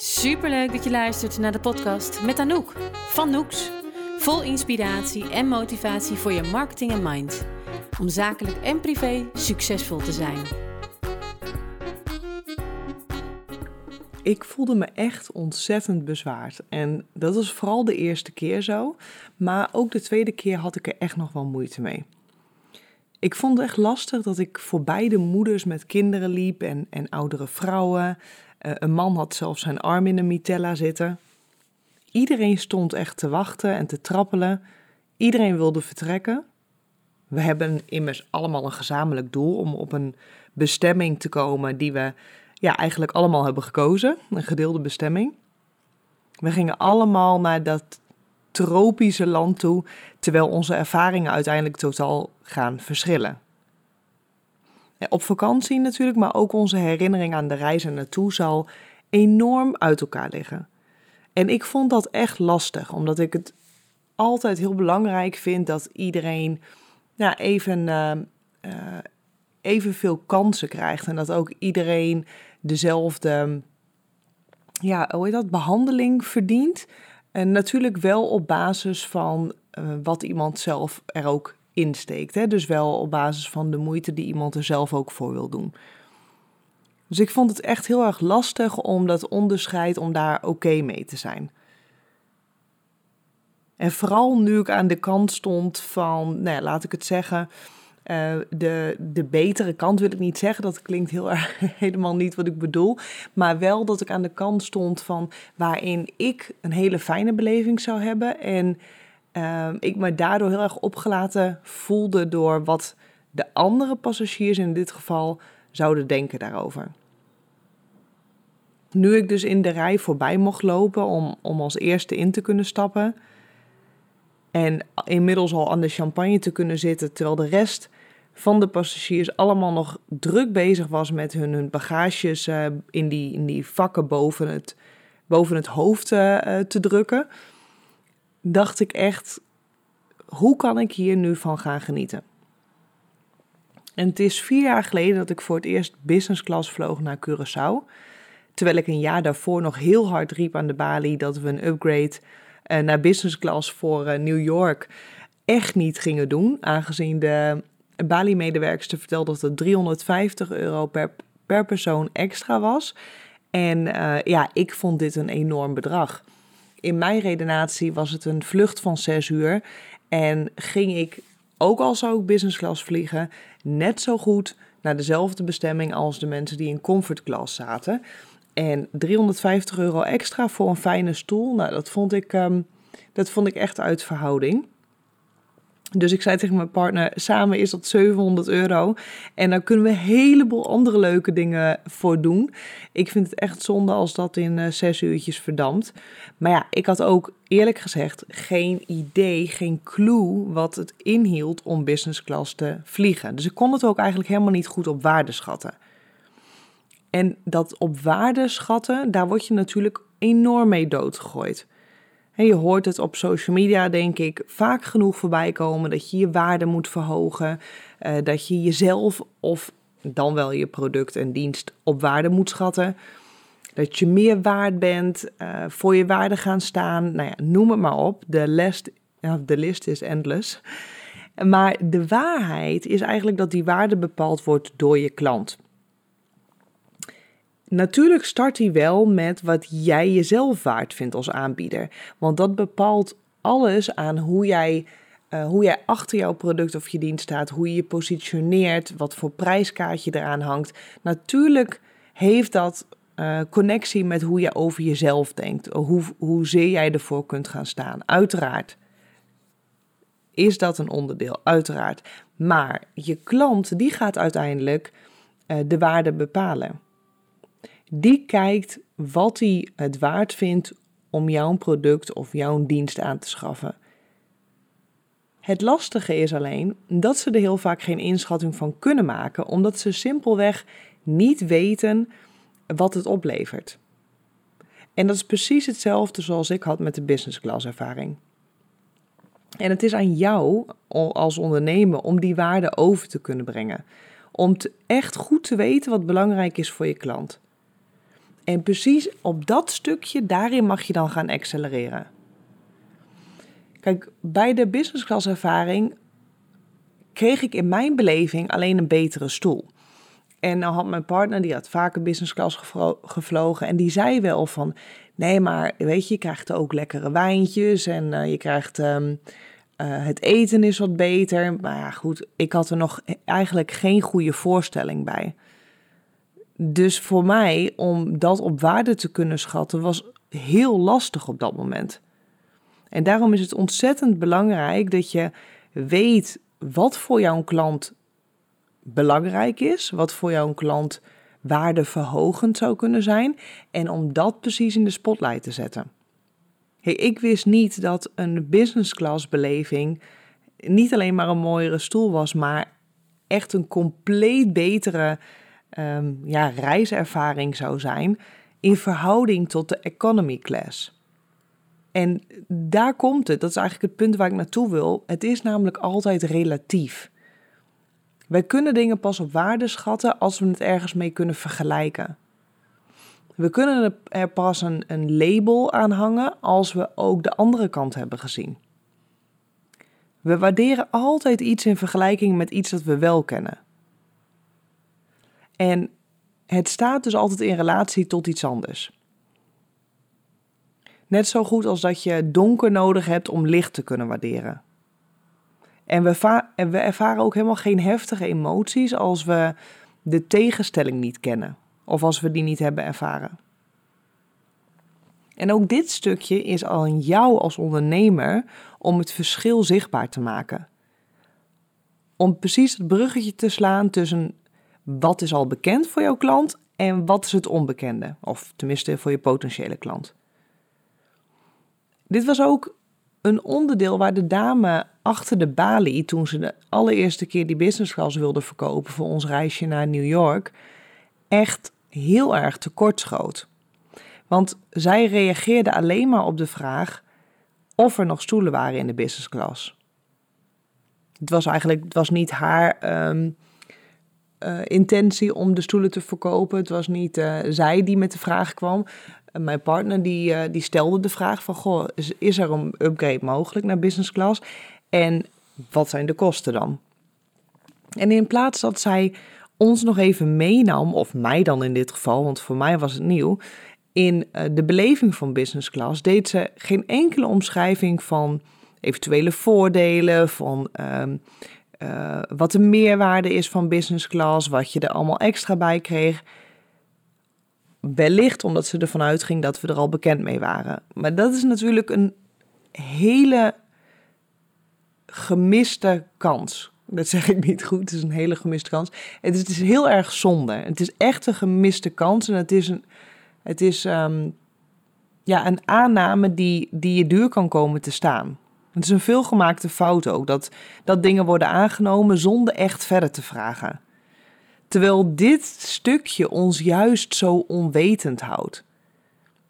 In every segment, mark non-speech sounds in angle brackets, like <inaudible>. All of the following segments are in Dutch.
Superleuk dat je luistert naar de podcast met Anouk van Noeks. Vol inspiratie en motivatie voor je marketing en mind. Om zakelijk en privé succesvol te zijn. Ik voelde me echt ontzettend bezwaard. En dat was vooral de eerste keer zo. Maar ook de tweede keer had ik er echt nog wel moeite mee. Ik vond het echt lastig dat ik voor beide moeders met kinderen liep en, en oudere vrouwen. Uh, een man had zelfs zijn arm in een mitella zitten. Iedereen stond echt te wachten en te trappelen. Iedereen wilde vertrekken. We hebben immers allemaal een gezamenlijk doel om op een bestemming te komen die we ja, eigenlijk allemaal hebben gekozen. Een gedeelde bestemming. We gingen allemaal naar dat tropische land toe, terwijl onze ervaringen uiteindelijk totaal gaan verschillen. Op vakantie natuurlijk, maar ook onze herinnering aan de reis er naartoe zal enorm uit elkaar liggen. En ik vond dat echt lastig, omdat ik het altijd heel belangrijk vind dat iedereen ja, even, uh, uh, evenveel kansen krijgt. En dat ook iedereen dezelfde ja, hoe heet dat, behandeling verdient. En natuurlijk wel op basis van uh, wat iemand zelf er ook insteekt. Hè? Dus wel op basis van de moeite die iemand er zelf ook voor wil doen. Dus ik vond het echt heel erg lastig om dat onderscheid, om daar oké mee te zijn. En vooral nu ik aan de kant stond van, nou ja, laat ik het zeggen, uh, de, de betere kant wil ik niet zeggen. Dat klinkt heel <laughs> erg helemaal niet wat ik bedoel. Maar wel dat ik aan de kant stond van waarin ik een hele fijne beleving zou hebben. En uh, ik me daardoor heel erg opgelaten voelde door wat de andere passagiers in dit geval zouden denken daarover. Nu ik dus in de rij voorbij mocht lopen om, om als eerste in te kunnen stappen. En inmiddels al aan de champagne te kunnen zitten, terwijl de rest van de passagiers allemaal nog druk bezig was met hun, hun bagages uh, in, die, in die vakken boven het, boven het hoofd uh, te drukken dacht ik echt, hoe kan ik hier nu van gaan genieten? En het is vier jaar geleden dat ik voor het eerst business class vloog naar Curaçao. Terwijl ik een jaar daarvoor nog heel hard riep aan de balie dat we een upgrade uh, naar business class voor uh, New York echt niet gingen doen. Aangezien de Bali-medewerkster vertelde dat het 350 euro per, per persoon extra was. En uh, ja, ik vond dit een enorm bedrag in mijn redenatie was het een vlucht van zes uur. En ging ik, ook al zou ik business class vliegen, net zo goed naar dezelfde bestemming als de mensen die in comfort class zaten. En 350 euro extra voor een fijne stoel, nou, dat vond ik, um, dat vond ik echt uit verhouding. Dus ik zei tegen mijn partner, samen is dat 700 euro. En daar kunnen we een heleboel andere leuke dingen voor doen. Ik vind het echt zonde als dat in uh, zes uurtjes verdampt. Maar ja, ik had ook eerlijk gezegd geen idee, geen clue wat het inhield om business class te vliegen. Dus ik kon het ook eigenlijk helemaal niet goed op waarde schatten. En dat op waarde schatten, daar word je natuurlijk enorm mee doodgegooid. En je hoort het op social media, denk ik, vaak genoeg voorbij komen dat je je waarde moet verhogen, uh, dat je jezelf of dan wel je product en dienst op waarde moet schatten, dat je meer waard bent, uh, voor je waarde gaan staan, nou ja, noem het maar op. De list, de list is endless. Maar de waarheid is eigenlijk dat die waarde bepaald wordt door je klant. Natuurlijk start hij wel met wat jij jezelf waard vindt als aanbieder. Want dat bepaalt alles aan hoe jij, uh, hoe jij achter jouw product of je dienst staat, hoe je je positioneert, wat voor prijskaartje eraan hangt. Natuurlijk heeft dat uh, connectie met hoe je over jezelf denkt, hoe, hoezeer jij ervoor kunt gaan staan. Uiteraard is dat een onderdeel, uiteraard. Maar je klant die gaat uiteindelijk uh, de waarde bepalen die kijkt wat hij het waard vindt om jouw product of jouw dienst aan te schaffen. Het lastige is alleen dat ze er heel vaak geen inschatting van kunnen maken, omdat ze simpelweg niet weten wat het oplevert. En dat is precies hetzelfde zoals ik had met de business class ervaring. En het is aan jou als ondernemer om die waarde over te kunnen brengen. Om echt goed te weten wat belangrijk is voor je klant. En precies op dat stukje, daarin mag je dan gaan accelereren. Kijk, bij de business class ervaring kreeg ik in mijn beleving alleen een betere stoel. En dan had mijn partner, die had vaker business class gevlogen. En die zei wel van, nee, maar weet je, je krijgt ook lekkere wijntjes. En uh, je krijgt, um, uh, het eten is wat beter. Maar ja, goed, ik had er nog eigenlijk geen goede voorstelling bij. Dus voor mij, om dat op waarde te kunnen schatten, was heel lastig op dat moment. En daarom is het ontzettend belangrijk dat je weet wat voor jouw klant belangrijk is, wat voor jouw klant waardeverhogend zou kunnen zijn en om dat precies in de spotlight te zetten. Hey, ik wist niet dat een business class beleving niet alleen maar een mooiere stoel was, maar echt een compleet betere um, ja, reiservaring zou zijn in verhouding tot de economy class. En daar komt het, dat is eigenlijk het punt waar ik naartoe wil. Het is namelijk altijd relatief. Wij kunnen dingen pas op waarde schatten als we het ergens mee kunnen vergelijken. We kunnen er pas een, een label aan hangen als we ook de andere kant hebben gezien. We waarderen altijd iets in vergelijking met iets dat we wel kennen. En het staat dus altijd in relatie tot iets anders. Net zo goed als dat je donker nodig hebt om licht te kunnen waarderen. En we, we ervaren ook helemaal geen heftige emoties als we de tegenstelling niet kennen of als we die niet hebben ervaren. En ook dit stukje is al aan jou als ondernemer om het verschil zichtbaar te maken. Om precies het bruggetje te slaan tussen wat is al bekend voor jouw klant en wat is het onbekende, of tenminste voor je potentiële klant. Dit was ook een onderdeel waar de dame achter de balie, toen ze de allereerste keer die business class wilde verkopen voor ons reisje naar New York, echt heel erg tekortschoot. Want zij reageerde alleen maar op de vraag of er nog stoelen waren in de business class. Het was eigenlijk het was niet haar um, uh, intentie om de stoelen te verkopen. Het was niet uh, zij die met de vraag kwam. Uh, mijn partner die, die stelde de vraag van... Goh, is, is, er een upgrade mogelijk naar business class? En wat zijn de kosten dan? En in plaats dat zij ons nog even meenam, of mij dan in dit geval, want voor mij was het nieuw... in de beleving van business class deed ze geen enkele omschrijving van eventuele voordelen... van um, uh, wat de meerwaarde is van business class, wat je er allemaal extra bij kreeg. Wellicht omdat ze ervan uitging dat we er al bekend mee waren. Maar dat is natuurlijk een hele gemiste kans. Dat zeg ik niet goed, het is een hele gemiste kans. Het is, het is heel erg zonde. Het is echt een gemiste kans en het is een, het is, um, ja, een aanname die, die je duur kan komen te staan. Het is een veelgemaakte fout ook, dat, dat dingen worden aangenomen zonder echt verder te vragen. Terwijl dit stukje ons juist zo onwetend houdt.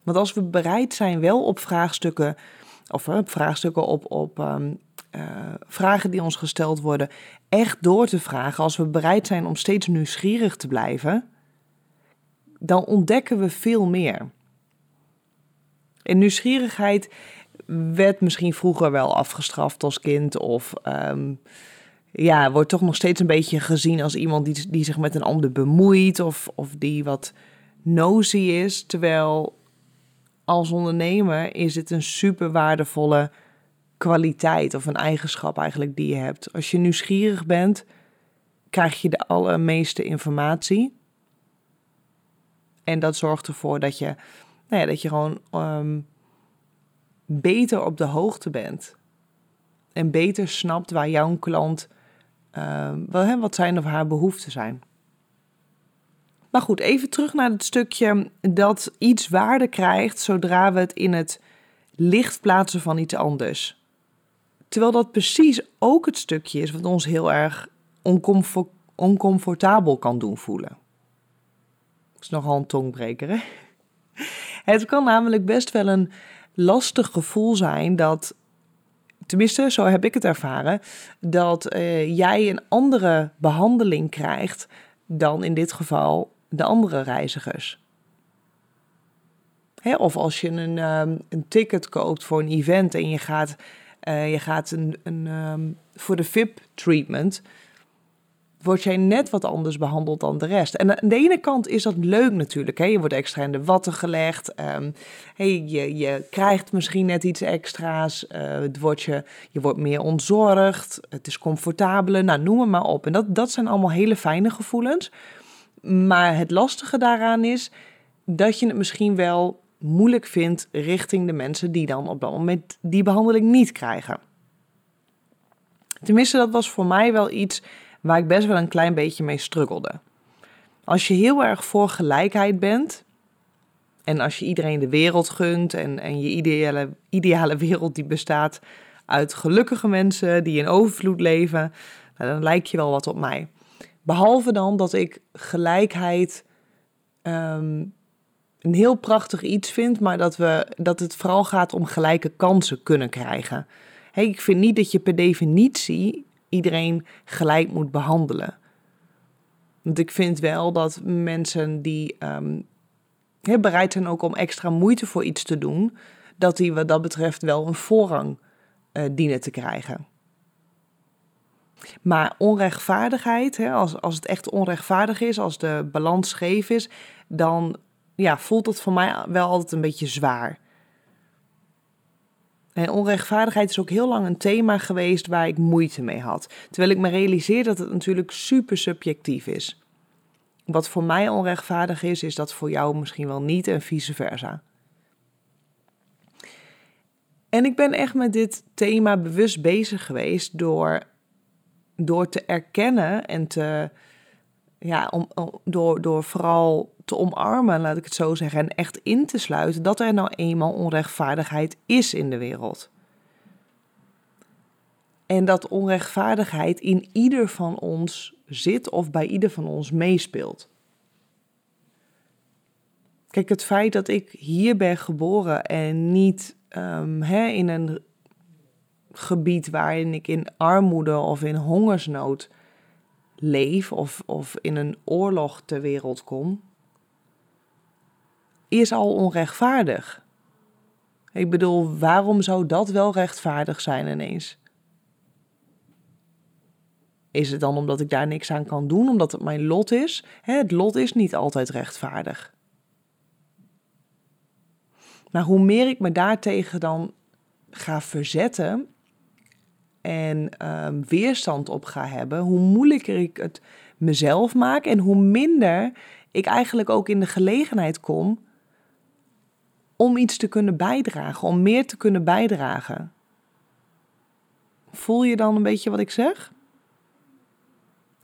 Want als we bereid zijn wel op vraagstukken, of vraagstukken op, op um, uh, vragen die ons gesteld worden, echt door te vragen, als we bereid zijn om steeds nieuwsgierig te blijven, dan ontdekken we veel meer. En nieuwsgierigheid werd misschien vroeger wel afgestraft als kind. Of um, ja, wordt toch nog steeds een beetje gezien als iemand die, die zich met een ander bemoeit. Of, of die wat nosy is. Terwijl als ondernemer is het een super waardevolle kwaliteit of een eigenschap eigenlijk die je hebt. Als je nieuwsgierig bent, krijg je de allermeeste informatie. En dat zorgt ervoor dat je, nou ja, dat je gewoon um, beter op de hoogte bent. En beter snapt waar jouw klant, uh, wat zijn of haar behoeften zijn. Maar goed, even terug naar het stukje dat iets waarde krijgt zodra we het in het licht plaatsen van iets anders. Terwijl dat precies ook het stukje is wat ons heel erg oncomfortabel kan doen voelen. Dat is nogal een tongbreker, hè? <laughs> Het kan namelijk best wel een lastig gevoel zijn dat, tenminste zo heb ik het ervaren, dat uh, jij een andere behandeling krijgt dan in dit geval de andere reizigers. Hè, of als je een, ehm, een ticket koopt voor een event en je gaat, uh, je gaat een, een, um, voor de VIP-treatment, word jij net wat anders behandeld dan de rest. En aan de ene kant is dat leuk natuurlijk. Hè? Je wordt extra in de watten gelegd. Um, je, je krijgt misschien net iets extra's. Het wordt je, je wordt meer ontzorgd. Het is comfortabeler. Nou, noem het maar op. En dat, dat zijn allemaal hele fijne gevoelens. Maar het lastige daaraan is dat je het misschien wel moeilijk vindt richting de mensen die dan op dat moment die behandeling niet krijgen. Tenminste, dat was voor mij wel iets waar ik best wel een klein beetje mee struggelde. Als je heel erg voor gelijkheid bent en als je iedereen de wereld gunt en, en je ideale, ideale wereld die bestaat uit gelukkige mensen die in overvloed leven, nou, dan lijkt je wel wat op mij. Behalve dan dat ik gelijkheid ehm, een heel prachtig iets vind, maar dat, we, dat het vooral gaat om gelijke kansen kunnen krijgen. Hey, ik vind niet dat je per definitie iedereen gelijk moet behandelen. Want ik vind wel dat mensen die um, bereid zijn ook om extra moeite voor iets te doen, dat die wat dat betreft wel een voorrang uh, dienen te krijgen. Maar onrechtvaardigheid, hè, als, als het echt onrechtvaardig is, als de balans scheef is, dan ja, voelt het voor mij wel altijd een beetje zwaar. En onrechtvaardigheid is ook heel lang een thema geweest waar ik moeite mee had. Terwijl ik me realiseer dat het natuurlijk super subjectief is. Wat voor mij onrechtvaardig is, is dat voor jou misschien wel niet en vice versa. En ik ben echt met dit thema bewust bezig geweest door, door te erkennen en te, ja, om, door, door vooral te omarmen, laat ik het zo zeggen, en echt in te sluiten dat er nou eenmaal onrechtvaardigheid is in de wereld. En dat onrechtvaardigheid in ieder van ons zit of bij ieder van ons meespeelt. Kijk, het feit dat ik hier ben geboren en niet um, hè, in een gebied waarin ik in armoede of in hongersnood leef of, of in een oorlog ter wereld kom, is al onrechtvaardig. Ik bedoel, waarom zou dat wel rechtvaardig zijn ineens? Is het dan omdat ik daar niks aan kan doen, omdat het mijn lot is? Het lot is niet altijd rechtvaardig. Maar hoe meer ik me daartegen dan ga verzetten en um, weerstand op ga hebben, hoe moeilijker ik het mezelf maak en hoe minder ik eigenlijk ook in de gelegenheid kom om iets te kunnen bijdragen, om meer te kunnen bijdragen. Voel je dan een beetje wat ik zeg?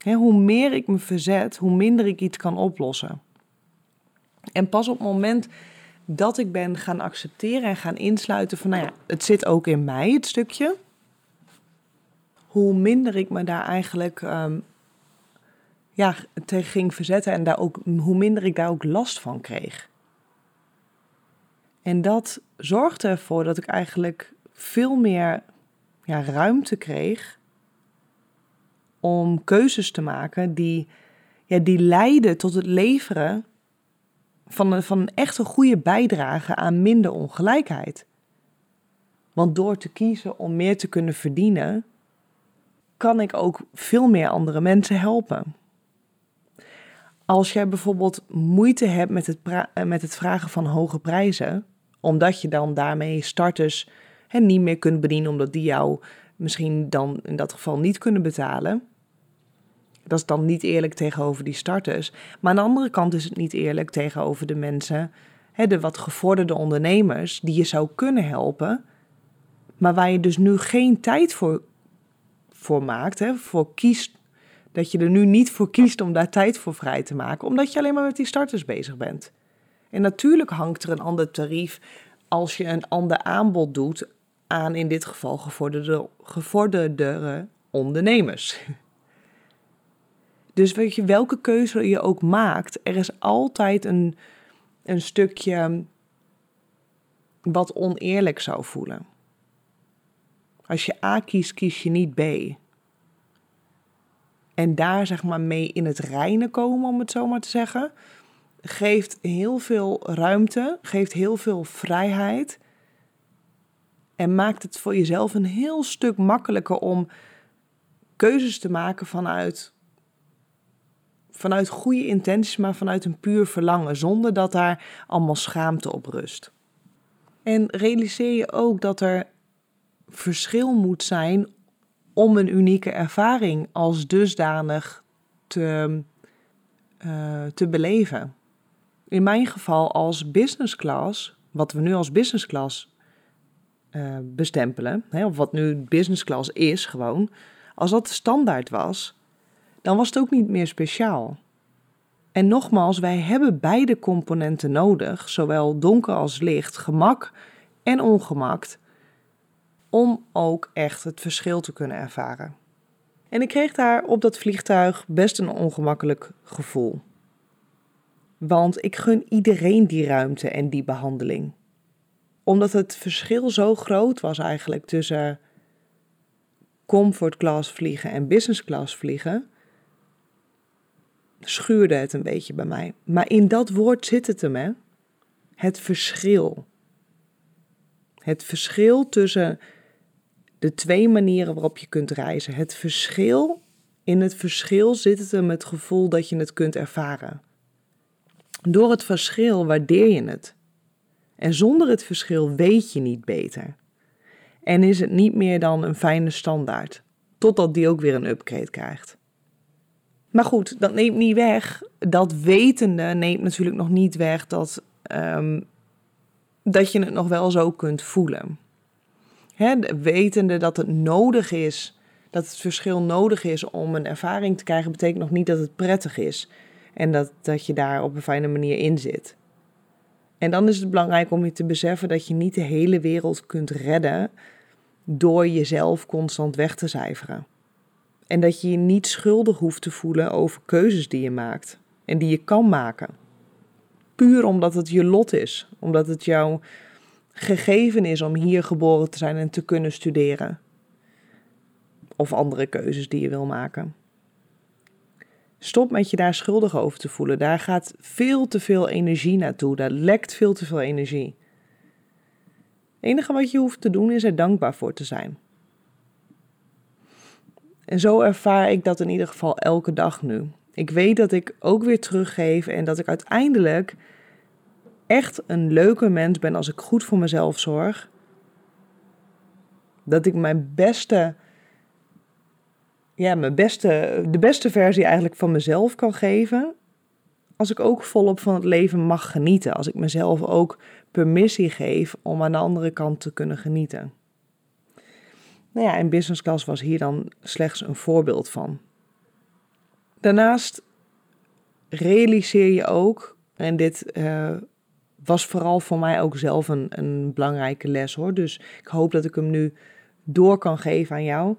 hoe meer ik me verzet, hoe minder ik iets kan oplossen. En pas op het moment dat ik ben gaan accepteren en gaan insluiten van, nou ja, het zit ook in mij, het stukje. Hoe minder ik me daar eigenlijk um, ja, tegen ging verzetten en daar ook, hoe minder ik daar ook last van kreeg. En dat zorgde ervoor dat ik eigenlijk veel meer ja, ruimte kreeg om keuzes te maken die, ja, die leiden tot het leveren van een, van een echte goede bijdrage aan minder ongelijkheid. Want door te kiezen om meer te kunnen verdienen, kan ik ook veel meer andere mensen helpen. Als jij bijvoorbeeld moeite hebt met het, met het vragen van hoge prijzen, omdat je dan daarmee starters hè, niet meer kunt bedienen, omdat die jou misschien dan in dat geval niet kunnen betalen. Dat is dan niet eerlijk tegenover die starters. Maar aan de andere kant is het niet eerlijk tegenover de mensen, hè, de wat gevorderde ondernemers, die je zou kunnen helpen, maar waar je dus nu geen tijd voor, voor maakt, hè, voor kiest. Dat je er nu niet voor kiest om daar tijd voor vrij te maken, omdat je alleen maar met die starters bezig bent. En natuurlijk hangt er een ander tarief als je een ander aanbod doet aan in dit geval gevorderde, gevorderdere ondernemers. Dus weet je, welke keuze je ook maakt, er is altijd een, een stukje wat oneerlijk zou voelen. Als je A kiest, kies je niet B. En daar zeg maar mee in het reinen komen, om het zo maar te zeggen, geeft heel veel ruimte, geeft heel veel vrijheid. En maakt het voor jezelf een heel stuk makkelijker om keuzes te maken vanuit, vanuit goede intenties, maar vanuit een puur verlangen, zonder dat daar allemaal schaamte op rust. En realiseer je ook dat er verschil moet zijn om een unieke ervaring als dusdanig te, uh, te beleven. In mijn geval als business class, wat we nu als business class uh, bestempelen, hè, of wat nu business class is gewoon, als dat standaard was, dan was het ook niet meer speciaal. En nogmaals, wij hebben beide componenten nodig, zowel donker als licht, gemak en ongemak, om ook echt het verschil te kunnen ervaren. En ik kreeg daar op dat vliegtuig best een ongemakkelijk gevoel. Want ik gun iedereen die ruimte en die behandeling. Omdat het verschil zo groot was eigenlijk tussen comfort class vliegen en business class vliegen, schuurde het een beetje bij mij. Maar in dat woord zit het hem, hè? Het verschil. Het verschil tussen de twee manieren waarop je kunt reizen. Het verschil, in het verschil zit het hem het gevoel dat je het kunt ervaren. Door het verschil waardeer je het. En zonder het verschil weet je niet beter. En is het niet meer dan een fijne standaard, totdat die ook weer een upgrade krijgt. Maar goed, dat neemt niet weg. Dat wetende neemt natuurlijk nog niet weg dat, um, dat je het nog wel zo kunt voelen. Hè, wetende dat het nodig is, dat het verschil nodig is om een ervaring te krijgen, betekent nog niet dat het prettig is. En dat, dat je daar op een fijne manier in zit. En dan is het belangrijk om je te beseffen dat je niet de hele wereld kunt redden door jezelf constant weg te cijferen. En dat je je niet schuldig hoeft te voelen over keuzes die je maakt en die je kan maken. Puur omdat het je lot is, omdat het jouw gegeven is om hier geboren te zijn en te kunnen studeren. Of andere keuzes die je wil maken. Stop met je daar schuldig over te voelen. Daar gaat veel te veel energie naartoe. Daar lekt veel te veel energie. Het enige wat je hoeft te doen is er dankbaar voor te zijn. En zo ervaar ik dat in ieder geval elke dag nu. Ik weet dat ik ook weer teruggeef en dat ik uiteindelijk echt een leuke mens ben als ik goed voor mezelf zorg. Dat ik mijn beste, ja, mijn beste, de beste versie eigenlijk van mezelf kan geven. Als ik ook volop van het leven mag genieten. Als ik mezelf ook permissie geef om aan de andere kant te kunnen genieten. Nou ja, en business class was hier dan slechts een voorbeeld van. Daarnaast realiseer je ook, en dit uh, was vooral voor mij ook zelf een, een belangrijke les hoor. Dus ik hoop dat ik hem nu door kan geven aan jou.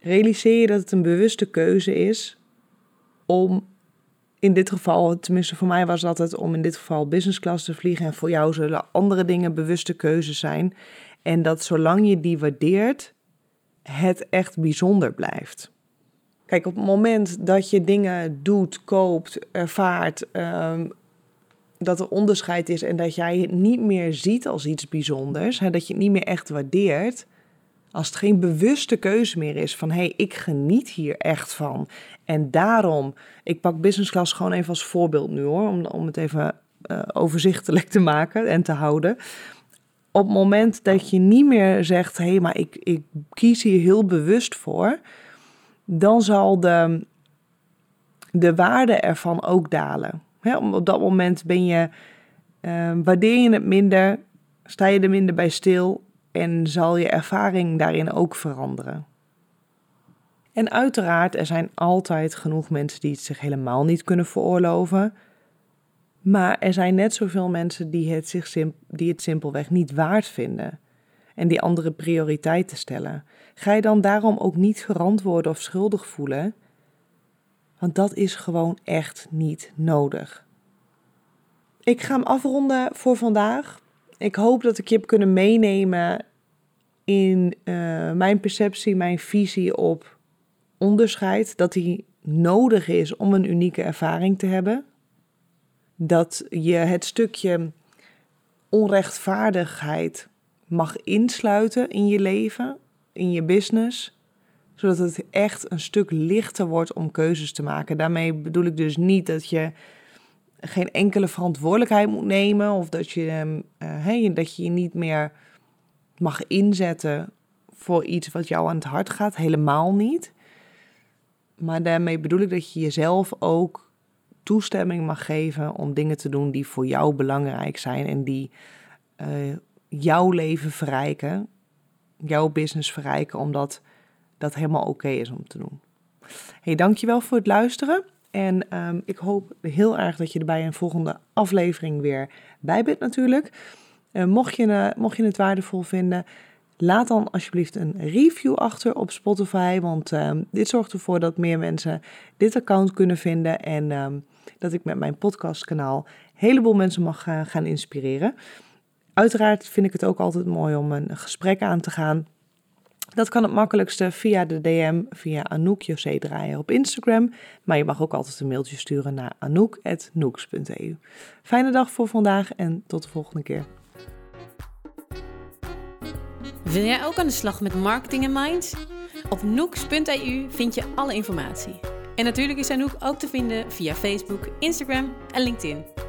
Realiseer je dat het een bewuste keuze is om in dit geval, tenminste voor mij was dat het om in dit geval business class te vliegen. En voor jou zullen andere dingen bewuste keuzes zijn. En dat zolang je die waardeert, het echt bijzonder blijft. Kijk, op het moment dat je dingen doet, koopt, ervaart, um, dat er onderscheid is en dat jij het niet meer ziet als iets bijzonders, hè, dat je het niet meer echt waardeert, als het geen bewuste keuze meer is van hé, hey, ik geniet hier echt van. En daarom, ik pak business class gewoon even als voorbeeld nu hoor, om, om het even uh, overzichtelijk te maken en te houden. Op het moment dat je niet meer zegt, hé, hey, maar ik, ik kies hier heel bewust voor, dan zal de, de waarde ervan ook dalen op dat moment ben je, uh, waardeer je het minder, sta je er minder bij stil en zal je ervaring daarin ook veranderen. En uiteraard, er zijn altijd genoeg mensen die het zich helemaal niet kunnen veroorloven. Maar er zijn net zoveel mensen die het, zich die het simpelweg niet waard vinden. En die andere prioriteiten stellen. Ga je dan daarom ook niet verantwoorden of schuldig voelen? Want dat is gewoon echt niet nodig. Ik ga hem afronden voor vandaag. Ik hoop dat ik je heb kunnen meenemen in uh, mijn perceptie, mijn visie op onderscheid. Dat die nodig is om een unieke ervaring te hebben. dat je het stukje onrechtvaardigheid mag insluiten in je leven, in je business, zodat het echt een stuk lichter wordt om keuzes te maken. Daarmee bedoel ik dus niet dat je geen enkele verantwoordelijkheid moet nemen of dat je, uh, dat je je niet meer mag inzetten voor iets wat jou aan het hart gaat. Helemaal niet. Maar daarmee bedoel ik dat je jezelf ook toestemming mag geven om dingen te doen die voor jou belangrijk zijn en die uh, jouw leven verrijken, jouw business verrijken, omdat dat helemaal oké is om te doen. Hey, dankjewel voor het luisteren. En um, ik hoop heel erg dat je er bij een volgende aflevering weer bij bent natuurlijk. Uh, mocht, je, uh, mocht je het waardevol vinden, laat dan alsjeblieft een review achter op Spotify. Want um, dit zorgt ervoor dat meer mensen dit account kunnen vinden. En um, dat ik met mijn podcastkanaal een heleboel mensen mag uh, gaan inspireren. Uiteraard vind ik het ook altijd mooi om een gesprek aan te gaan. Dat kan het makkelijkste via de DM, via Anouk José Draaier op Instagram. Maar je mag ook altijd een mailtje sturen naar anouk.noeks.eu. Fijne dag voor vandaag en tot de volgende keer. Wil jij ook aan de slag met marketing en mind? Op noeks.eu vind je alle informatie. En natuurlijk is Anouk ook te vinden via Facebook, Instagram en LinkedIn.